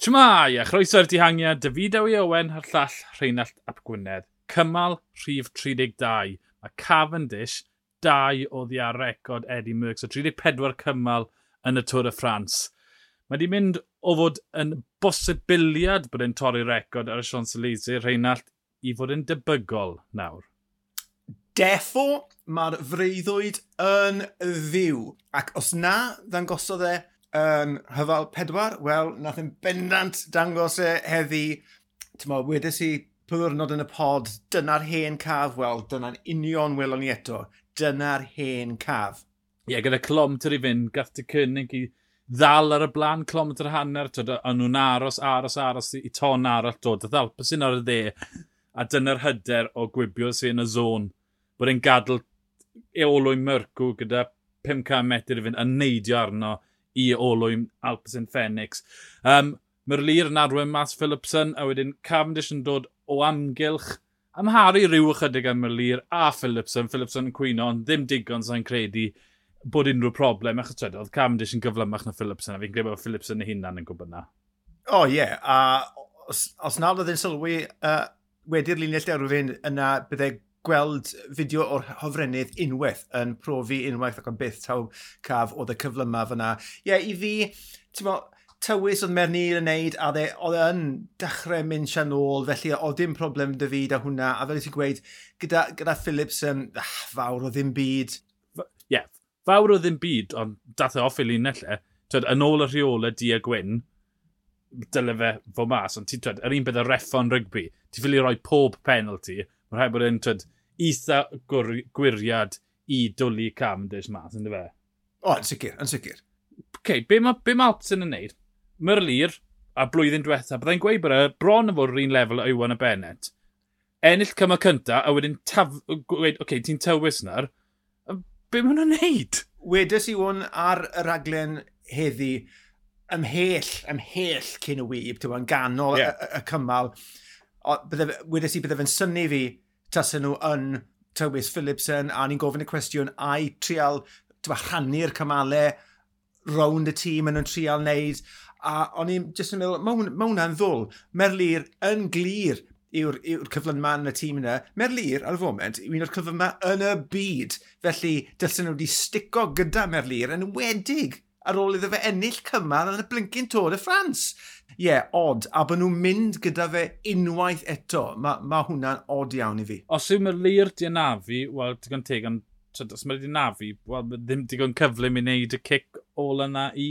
Shmai, a chroeso'r dihangiad, David Ewi Owen a'r llall Rheinald Ap Gwynedd. Cymal rhif 32. Mae Cavendish, 2 o ddia record Eddie Merckx, o 34 cymal yn y Tôr y Ffrans. Mae wedi mynd o fod yn bosibiliad bod e'n torri record ar y Sions Elysee, Rheinald, i fod yn debygol nawr. Defo, mae'r freuddwyd yn ddiw. Ac os na ddangosodd e yn hyfal pedwar, wel, nath yn bendant dangos e heddi. Tyma, wedes i pwyrnod yn y pod, dyna'r hen caf, wel, dyna'n union welon ni eto. Dyna'r hen caf. Ie, yeah, gyda kilometr i fynd, gath dy cynnig i ddal ar y blaen kilometr hanner, tyd, a nhw'n aros, aros, aros, i ton arall dod, a ddalpa sy'n ar y dde, a dyna'r hyder o gwibio sy'n y zôn, bod e'n gadw eolwyn myrcw gyda 500 metr i fynd, a neidio arno, i olwyn Alpes yn Phoenix. Um, Mae'r lir yn arwen mas Philipson, a wedyn Cavendish yn dod o amgylch amharu rhyw ychydig am y lir a Philipson. Philipson yn cwyno, ond ddim digon sa'n credu bod unrhyw problem, achos tred, oedd Cavendish yn gyflymach na Philipson, a fi'n credu bod Philipson ei hunan yn gwybod na. O, oh, ie. Yeah. A os, os nad oedd yn sylwi uh, wedi'r linell derwydd yna, byddai gweld fideo o'r hofrennydd unwaith yn profi unwaith ac yn byth taw caf oedd y cyfle yma fyna. Ie, yeah, i fi, ti'n mo, tywys oedd Mernil yn neud a dde, oedd yn dechrau mynd sian ôl, felly oedd dim problem dy fi da hwnna, a fel i ti'n gweud, gyda, gyda Phillips yn ah, fawr o ddim byd. Ie, yeah, fawr o ddim byd, ond dath e off i linell e, twed, yn ôl y rheola di a gwyn, dyle fe fo mas, ond ti'n twed, yr un bydd y reffon rygbi, ti'n ffili roi pob penalty, mae'n rhaid bod e'n eitha gwiriad i dwlu Cavendish mas, ynddo fe? O, yn sicr, yn sicr. Okay, be mae ma Alpson yn neud? Myrlir a blwyddyn diwetha, byddai'n gweud bod e bron yn fod yr un lefel o Iwan y Bennett. Ennill cyma cynta a wedyn taf... gweud, oce, okay, ti'n tywys na'r. Be mae hwnna'n neud? Wedes i hwn ar y raglen heddi ymhell, ymhell cyn y wyb, ti'n yn ganol yeah. y, y cymal wedes i bydde fe'n syni fi tasen nhw yn Tywys Philipson a ni'n gofyn y cwestiwn a'i trial rhannu'r cymalau rownd y tîm yn nhw'n trial wneud a o'n i'n jyst yn meddwl, mae hwnna'n ddwl. Merlir yn glir yw'r yw, yw cyflynma yn y tîm yna. Merlir ar y foment yw un o'r cyflynma yn y byd. Felly dylsyn nhw wedi stico gyda Merlir yn wedig ar ôl iddo fe ennill cymal yn y blincyn Tôr y Ffrans. Ie, yeah, odd. A bod nhw'n mynd gyda fe unwaith eto. Mae ma hwnna'n odd iawn i fi. Os yw mae Lir di anafu, wel, digon teg, ond os mae di anafu, wel, ddim digon cyflym i wneud y cic ôl yna i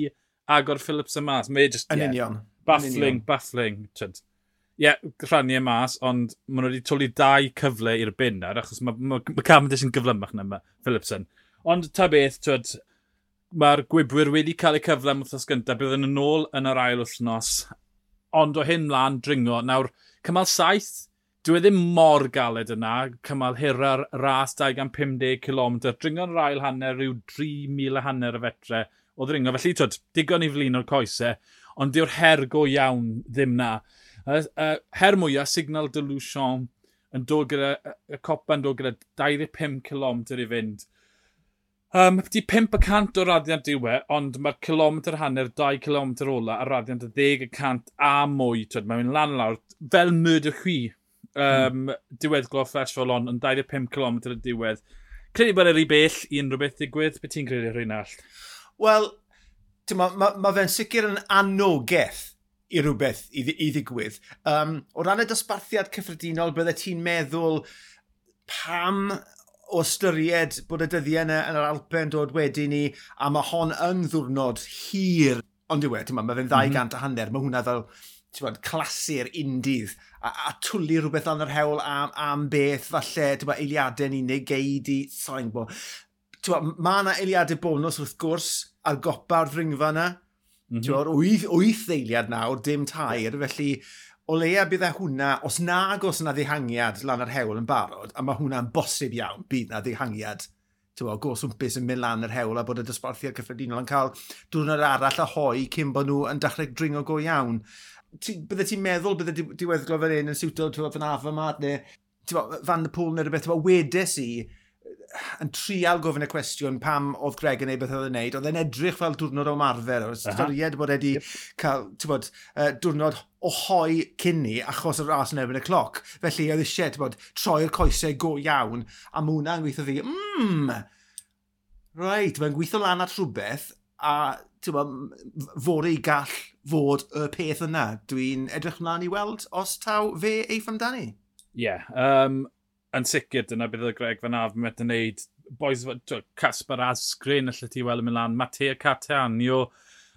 agor Phillips y mas. Mae e just, Yn yeah, union. Baffling, baffling. Ie, yeah, rhannu y mas, ond maen nhw wedi twlu dau cyfle i'r bin ar, achos mae ma, ma Cavendish yn gyflymach na Phillipson. Ond ta beth, twyd, mae'r gwybwyr wedi cael eu cyfle am wythnos gyntaf, bydd yn ôl yn yr ail wythnos. Ond o hyn mlaen, dringo. Nawr, cymal saith, dwi e ddim mor galed yna, cymal hira'r ras 250 km, dringo'n rail hanner, rhyw 3,000 a hanner y fetre o ddringo. Felly, twyd, digon i flin o'r coesau, ond diw'r her go iawn ddim na. Her mwyaf, Signal de Luchon, yn dod gyda, y copa yn dod gyda 25 km i fynd Um, di 5% o raddiant diwe, ond mae'r kilometr hanner, 2 km ola, a raddiant y 10% a mwy, twyd, mae'n mynd lan lawr, fel murder chwi. Um, mm. Diwedd glof flash fel on, ond 25 km y diwedd. Credu bod yr i bell i unrhyw beth digwydd, beth ti'n credu rhywun all? Wel, mae ma, ma fe'n sicr yn anogaeth i rhywbeth i, i ddigwydd. Um, o ran y dosbarthiad cyffredinol, bydde ti'n meddwl pam o ystyried bod y dyddiau yna yn yr Alpen dod wedi ni, a mae hon yn ddwrnod hir. Ond diwe, ti'n ma, mae fe'n 200 mm -hmm. a hanner, mae hwnna fel bod, clasur undydd a, a twlu rhywbeth am yr hewl am, am beth falle, bod, eiliadau ni neu geidi, sain bo. Bod, mae yna eiliadau bonus wrth gwrs ar gopa'r ddringfa yna. Mm -hmm. Bod, wyth, wyth eiliad nawr, dim tair, felly o leia bydd e hwnna, os nag os yna ddihangiad lan yr hewl yn barod, a mae hwnna'n bosib iawn, bydd na ddihangiad tywa, gos wmpus yn mynd lan yr hewl a bod y dysbarthiad cyffredinol yn cael diwrnod arall a hoi cyn bod nhw yn dechrau dringo go iawn. Ti, bydde ti'n meddwl bydde diweddglo fel un yn siwto fy nafa afa neu tywa, fan y pôl neu rhywbeth, tywa, wedes i yn trial gofyn y cwestiwn pam oedd Greg yn ei beth oedd yn neud, oedd e'n edrych fel diwrnod o marfer, oedd storied bod e wedi cael, bod, uh, diwrnod o hoi cynni achos y ras yn erbyn y cloc. Felly oedd eisiau bod, troi'r coesau go iawn a mwna yn gweithio fi, mmm, reit, mae'n gweithio lan at rhywbeth a bo, fod ei gall fod y peth yna. Dwi'n edrych mlaen i weld os taw fe eif amdani. Ie, yeah, um, yn sicr dyna bydd y Greg Van Af yn meddwl yn neud. Boes, Casper Asgrin, allai ti weld yn mynd lan, Matea Catania,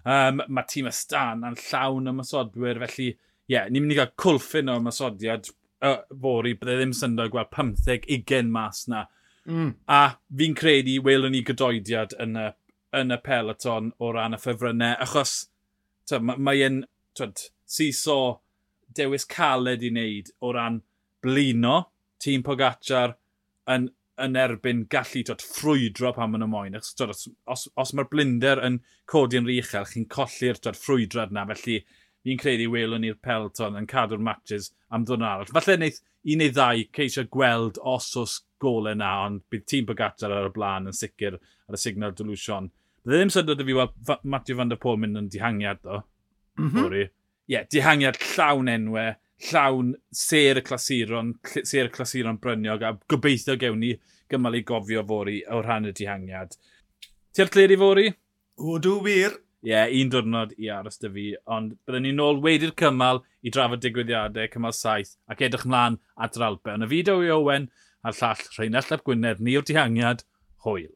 Um, mae tîm ystan yn llawn y masodwyr, felly ie, yeah, ni'n mynd i gael cwlffin o masodiad uh, fori, byddai ddim syndod gweld 15-20 mas na. Mm. A fi'n credu welwn ni gydoediad yn y, yn y peloton o ran y ffefrynnau, achos mae'n siso dewis caled i wneud o ran blino tîm Pogacar yn yn erbyn gallu dod ffrwydro pan maen nhw moyn. Os, os, os, os mae'r blinder yn codi'n rychel, chi'n colli'r ffrwydrad na, felly fi'n credu welwn ni'r pelton yn cadw'r matches am ddwrn arall. Falle wneud un neu ddau ceisio gweld os os golau na, ond bydd tîm Bogacar ar y blaen yn sicr ar y signal Delusion. Bydde ddim syndod y fi weld Matthew van der Pôl mynd yn dihangiad, do. Mm -hmm. Ie, yeah, dihangiad llawn enwau llawn ser y clasuron, ser y clasuron bryniog, a gobeithio gewn ni gymal i gofio fori o rhan y dihangiad. Ti ar clir i fori? O, dw wir. Ie, yeah, un diwrnod i aros dy fi, ond byddwn ni'n ôl wedi'r cymal i drafod digwyddiadau, cymal saith, ac edrych mlaen at yr Alpe. Yn y fideo i Owen, a'r llall Rheinald Llap Gwynedd, ni o'r dihangiad, hwyl.